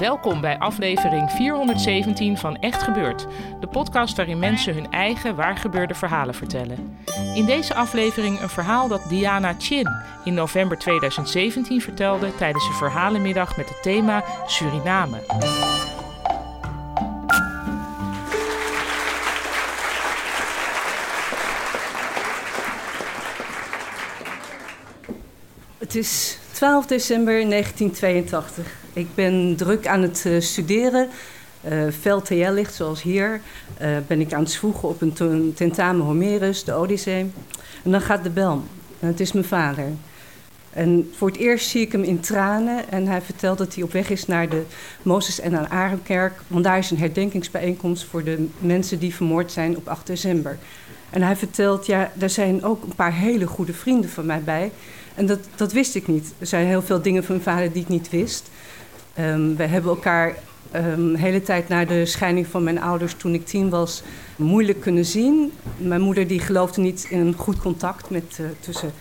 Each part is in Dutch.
Welkom bij aflevering 417 van Echt Gebeurd, de podcast waarin mensen hun eigen waargebeurde verhalen vertellen. In deze aflevering een verhaal dat Diana Chin in november 2017 vertelde tijdens een verhalenmiddag met het thema Suriname. Het is 12 december 1982. Ik ben druk aan het eh, studeren. Eh Vel TL ligt zoals hier. Eh, ben ik aan het zwoegen op een ten- tentamen Homerus, de Odyssee. En dan gaat de bel. En het is mijn vader. En voor het eerst zie ik hem in tranen. En hij vertelt dat hij op weg is naar de Mozes en aan Arenkerk. Want daar is een herdenkingsbijeenkomst voor de mensen die vermoord zijn op 8 december. En hij vertelt, ja, daar zijn ook een paar hele goede vrienden van mij bij. En dat, dat wist ik niet. Er zijn heel veel dingen van mijn vader die ik niet wist. Ehm we hebben elkaar de hele tijd na de scheiding van mijn ouders toen ik tien was moeilijk kunnen zien. Mijn moeder die geloofde niet in een goed contact met, eh, tussen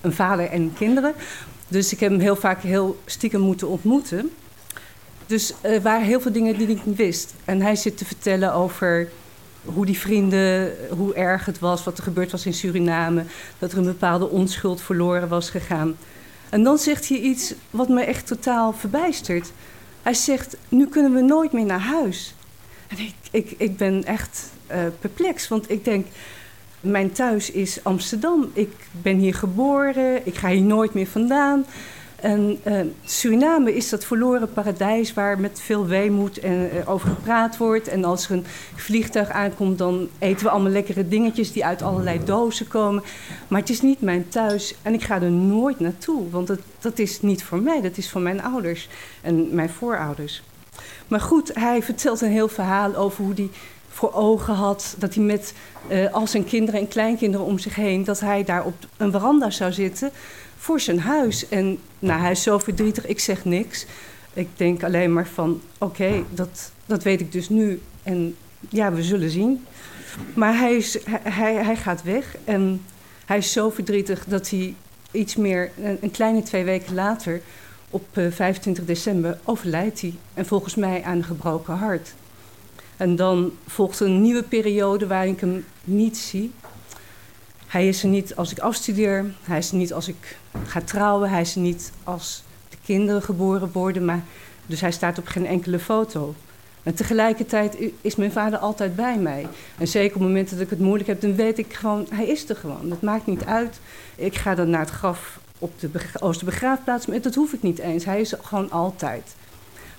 een vader en kinderen. Dus ik heb hem heel vaak heel stiekem moeten ontmoeten. Dus er waren heel veel dingen die ik niet wist. En hij zit te vertellen over hoe die vrienden, hoe erg het was, wat er gebeurd was in Suriname, dat er een bepaalde onschuld verloren was gegaan. En dan zegt hij iets wat me echt totaal verbijstert. Hij zegt: Nu kunnen we nooit meer naar huis. En ik, ik, ik ben echt eh, perplex, want ik denk: Mijn thuis is Amsterdam. Ik ben hier geboren, ik ga hier nooit meer vandaan. En eh, Suriname is dat verloren paradijs waar met veel weemoed en, eh, over gepraat wordt. En als er een vliegtuig aankomt, dan eten we allemaal lekkere dingetjes die uit allerlei dozen komen. Maar het is niet mijn thuis en ik ga er nooit naartoe. Want dat, dat is niet voor mij, dat is voor mijn ouders en mijn voorouders. Maar goed, hij vertelt een heel verhaal over hoe hij voor ogen had dat hij met eh, al zijn kinderen en kleinkinderen om zich heen, dat hij daar op een veranda zou zitten voor zijn huis. En nou, hij is zo verdrietig, ik zeg niks. Ik denk alleen maar van, oké, dat, dat weet ik dus nu. En ja, we zullen zien. Maar hij, is, hij, hij, gaat weg en hij is zo verdrietig dat hij iets meer, een, kleine twee weken later, op eh, 25 december, overlijdt hij. En volgens mij aan een gebroken hart. En dan volgt een nieuwe periode waar ik hem niet zie. Hij is er niet als ik afstudeer. Hij is er niet als ik ga trouwen. Hij is er niet als de kinderen geboren worden. Maar, dus hij staat op geen enkele foto. En tegelijkertijd is mijn vader altijd bij mij. En zeker op momenten dat ik het moeilijk heb, dan weet ik gewoon, hij is er gewoon. Dat maakt niet uit. Ik ga dan naar het graf op de Oosterbegraafplaats, maar dat hoef ik niet eens. Hij is er gewoon altijd.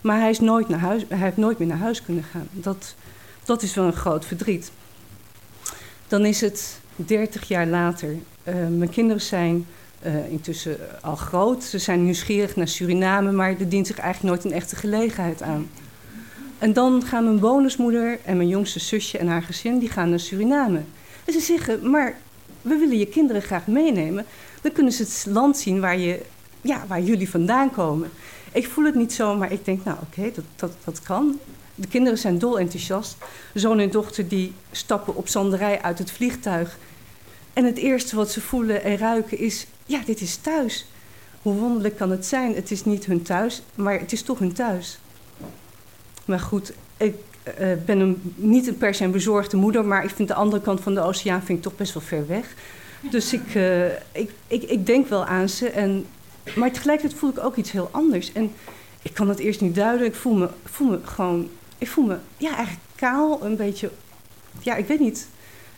Maar hij, is nooit naar huis, hij heeft nooit meer naar huis kunnen gaan. Dat, dat is wel een groot verdriet. Dan is het 30 jaar later. Eh, mijn kinderen zijn eh, intussen al groot. Ze zijn nieuwsgierig naar Suriname, maar er dient zich eigenlijk nooit een echte gelegenheid aan. En dan gaan mijn bonusmoeder en mijn jongste zusje en haar gezin die gaan naar Suriname. En ze zeggen, maar we willen je kinderen graag meenemen. Dan kunnen ze het land zien waar, je, ja, waar jullie vandaan komen. Ik voel het niet zo, maar ik denk, nou oké, dat, dat, dat kan. De kinderen zijn dol enthousiast. Zoon en dochter die stappen op zanderij uit het vliegtuig. En het eerste wat ze voelen en ruiken is, ja, dit is thuis. Hoe wonderlijk kan het zijn? Het is niet hun thuis, maar het is toch hun thuis. Maar goed, ik eh, ben een, niet een per se een bezorgde moeder, maar ik vind de andere kant van de oceaan vind ik toch best wel ver weg. Dus ik, eh, ik, ik, ik denk wel aan ze. En, maar tegelijkertijd voel ik ook iets heel anders. En ik kan het eerst niet duiden. Ik voel me, voel me gewoon, ik voel me ja, eigenlijk kaal, een beetje, ja, ik weet niet.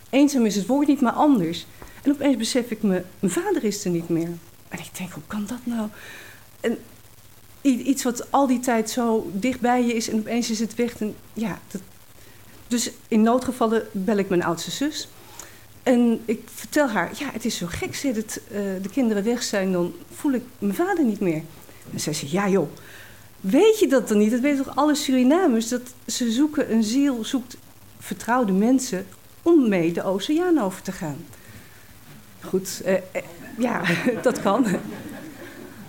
Eenzaam is het woord niet, maar anders. En opeens besef ik me, mijn vader is er niet meer. En ik denk, hoe kan dat nou? En iets wat al die tijd zo dicht bij je is en opeens is het weg. En ja, dat, Dus in noodgevallen bel ik mijn oudste zus. En ik vertel haar, ja, het is zo gek, zit het, uh, de kinderen weg zijn, dan voel ik mijn vader niet meer. En zij zegt, ja joh, weet je dat dan niet? Dat weten toch alle Surinamers, dat ze zoeken een ziel, zoekt vertrouwde mensen om mee de oceaan over te gaan. Goed, uh, uh, ja, dat kan.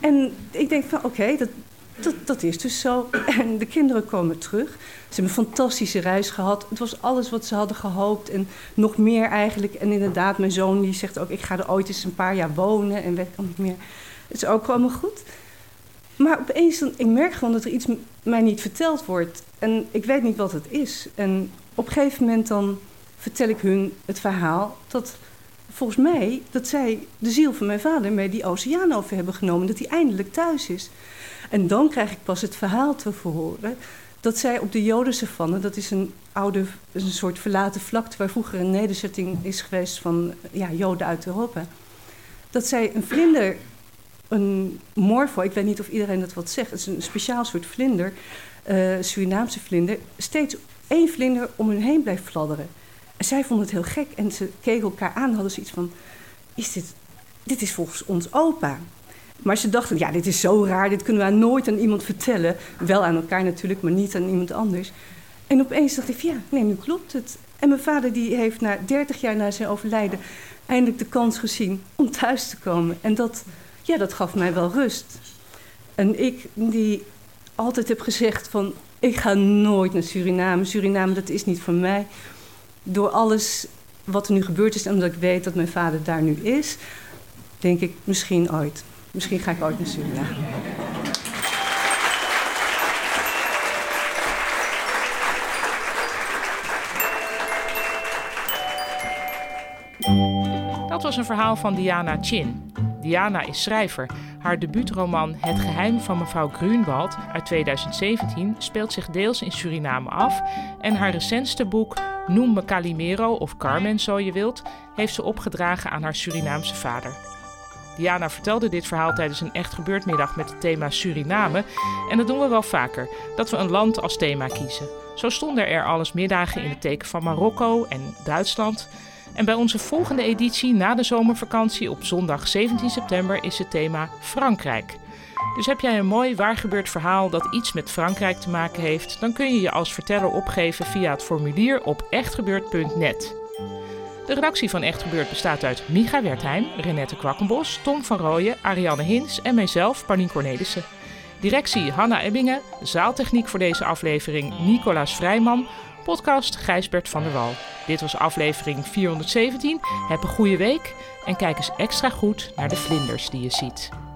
En ik denk van, oké, dat, dat, is dus zo. En de kinderen komen terug. Ze hebben een fantastische reis gehad. Het was alles wat ze hadden gehoopt en nog meer eigenlijk. En inderdaad, mijn zoon die zegt ook... ik ga er ooit eens een paar jaar wonen en weet ik niet meer. Het is ook allemaal goed. Maar opeens, dan, ik merk gewoon dat er iets mij niet verteld wordt. En ik weet niet wat het is. En op een gegeven moment dan vertel ik hun het verhaal... dat volgens mij, dat zij de ziel van mijn vader mee die oceaan over hebben genomen. Dat hij eindelijk thuis is. En dan krijg ik pas het verhaal te verhoren dat zij op de Jodensavanne, dat is een oude, een soort verlaten vlakte waar vroeger een nederzetting is geweest van ja, Joden uit Europa, dat zij een vlinder, een morfo, ik weet niet of iedereen dat wat zegt, het is een speciaal soort vlinder, uh, Surinaamse vlinder, steeds één vlinder om hun heen blijft fladderen. En zij vonden het heel gek en ze keken elkaar aan, hadden ze iets van, is dit, dit is volgens ons opa. Maar ze dachten, ja, dit is zo raar, dit kunnen we nooit aan iemand vertellen. Wel aan elkaar natuurlijk, maar niet aan iemand anders. En opeens dacht ik, ja, nee, nu klopt het. En mijn vader die heeft na 30 jaar na zijn overlijden eindelijk de kans gezien om thuis te komen. En dat, ja, dat gaf mij wel rust. En ik die altijd heb gezegd van, ik ga nooit naar Suriname. Suriname, dat is niet voor mij. Door alles wat er nu gebeurd is en omdat ik weet dat mijn vader daar nu is, denk ik misschien ooit. Misschien ga ik ooit naar Suriname. Dat was een verhaal van Diana Chin. Diana is schrijver. Haar debuutroman Het geheim van mevrouw Grunwald uit 2017 speelt zich deels in Suriname af. En haar recentste boek Noem me Calimero of Carmen, zo je wilt, heeft ze opgedragen aan haar Surinaamse vader. Diana vertelde dit verhaal tijdens een echt gebeurtmiddag met het thema Suriname. En dat doen we wel vaker, dat we een land als thema kiezen. Zo stonden er alles middagen in het teken van Marokko en Duitsland. En bij onze volgende editie na de zomervakantie op zondag 17 september is het thema Frankrijk. Dus heb jij een mooi waargebeurd verhaal dat iets met Frankrijk te maken heeft, dan kun je je als verteller opgeven via het formulier op echtgebeurd.net. De redactie van Echt Gebeurd bestaat uit Micha Wertheim, Renette Kwakkenbos, Tom van Rooyen, Ariane Hins en mijzelf, Paulien Cornelissen. Directie Hanna Ebbingen, zaaltechniek voor deze aflevering Nicolaas Vrijman, podcast Gijsbert van der Wal. Dit was aflevering 417. Heb een goede week en kijk eens extra goed naar de vlinders die je ziet.